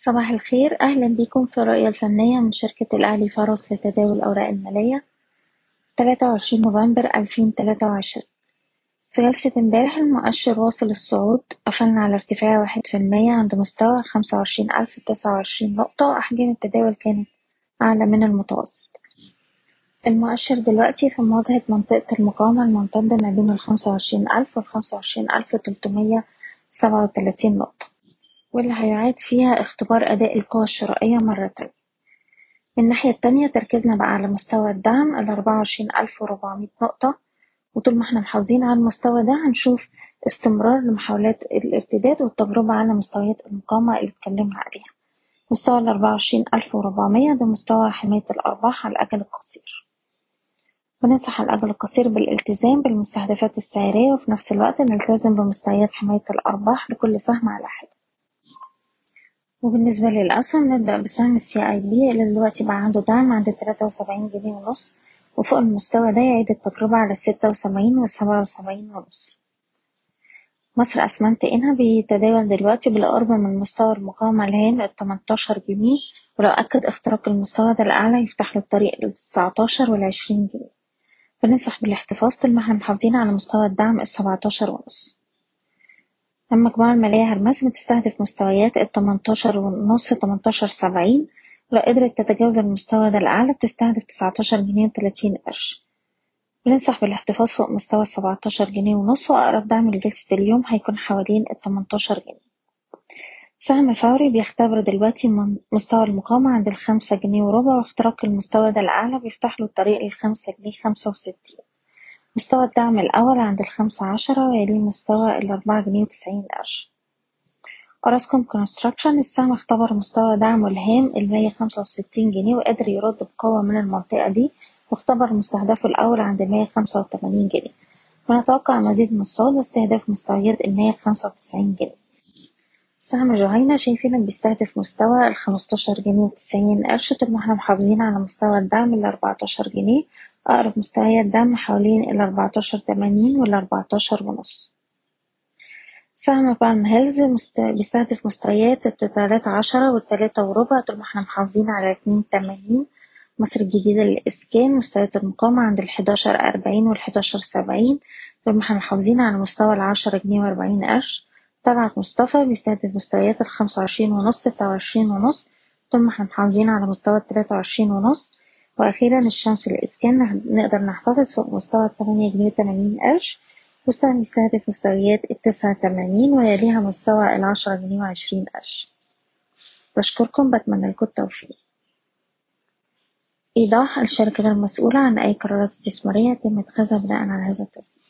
صباح الخير. أهلا بيكم في الرؤية الفنية من شركة الأهلي فارس لتداول الأوراق المالية. تلاتة وعشرين نوفمبر ألفين تلاتة وعشرين. في جلسة امبارح المؤشر واصل الصعود. قفلنا على ارتفاع واحد في المية عند مستوى خمسة وعشرين ألف تسعة وعشرين نقطة. وأحجام التداول كانت أعلى من المتوسط. المؤشر دلوقتي في مواجهة منطقة المقاومة الممتدة ما بين الخمسة وعشرين ألف والخمسة وعشرين ألف تلتمية سبعة وتلاتين نقطة. واللي هيعاد فيها اختبار أداء القوى الشرائية مرة تانية. من الناحية التانية تركيزنا بقى على مستوى الدعم الأربعة وعشرين ألف نقطة. وطول ما إحنا محافظين على المستوى ده هنشوف استمرار لمحاولات الارتداد والتجربة على مستويات المقاومة اللي اتكلمنا عليها. مستوى الأربعة وعشرين ألف ده مستوى حماية الأرباح على الأجل القصير. بننصح على الأجل القصير بالالتزام بالمستهدفات السعرية وفي نفس الوقت نلتزم بمستويات حماية الأرباح لكل سهم على حدة وبالنسبة للأسهم نبدأ بسهم السي أي بي اللي دلوقتي بقى عنده دعم عند تلاتة وسبعين جنيه ونص وفوق المستوى ده يعيد التجربة على الستة وسبعين والسبعة وسبعين ونص. مصر أسمنت إنها بيتداول دلوقتي بالقرب من مستوى المقاومة الهام التمنتاشر جنيه ولو أكد اختراق المستوى ده الأعلى يفتح له الطريق للتسعتاشر والعشرين جنيه. بننصح بالاحتفاظ طول ما إحنا محافظين على مستوى الدعم السبعتاشر ونص. المجموعة المالية هرمس بتستهدف مستويات التمنتاشر ونص تمنتاشر سبعين. ولو قدرت تتجاوز المستوى ده الأعلى بتستهدف تسعتاشر جنيه وتلاتين قرش. بننصح بالاحتفاظ فوق مستوى السبعتاشر جنيه ونص وأقرب دعم لجلسة اليوم هيكون حوالين التمنتاشر جنيه. سهم فوري بيختبر دلوقتي مستوى المقاومة عند الخمسة جنيه وربع واختراق المستوى ده الأعلى بيفتح له الطريق للخمسة جنيه خمسة وستين. مستوى الدعم الأول عند الخمسة عشرة ويليه مستوى الأربعة جنيه وتسعين قرش. أوراسكوم Construction السهم اختبر مستوى دعمه الهام المية خمسة وستين جنيه وقدر يرد بقوة من المنطقة دي واختبر مستهدفه الأول عند المية خمسة وتمانين جنيه. ونتوقع مزيد من الصعود واستهداف مستويات المية خمسة وتسعين جنيه. سهم جهينة شايفينه بيستهدف مستوى الخمستاشر جنيه وتسعين قرش. طول ما إحنا محافظين على مستوى الدعم الأربعتاشر جنيه. أقرب مستويات دعم حوالين الأربعتاشر تمانين والأربعتاشر ونص. سهم بالم هيلز بيستهدف مستويات التلاتة عشرة والتلاتة وربع طول ما إحنا محافظين على اتنين تمانين. مصر الجديدة للإسكان مستويات المقاومة عند الحداشر أربعين والحداشر سبعين. طول ما إحنا محافظين على مستوى العشرة جنيه وأربعين قرش. طلعت مصطفى بيستهدف مستويات الخمسة وعشرين ونص ستة وعشرين ونص. طول ما إحنا محافظين على مستوى التلاتة وعشرين ونص. وأخيرا الشمس للإسكان نقدر نحتفظ فوق مستوى التمانية جنيه وتمانين قرش والسهم يستهدف مستويات التسعة تمانين ويليها مستوى العشرة جنيه وعشرين قرش بشكركم بتمنى لكم التوفيق. إيضاح الشركة غير مسؤولة عن أي قرارات استثمارية يتم اتخاذها بناء على هذا التسجيل.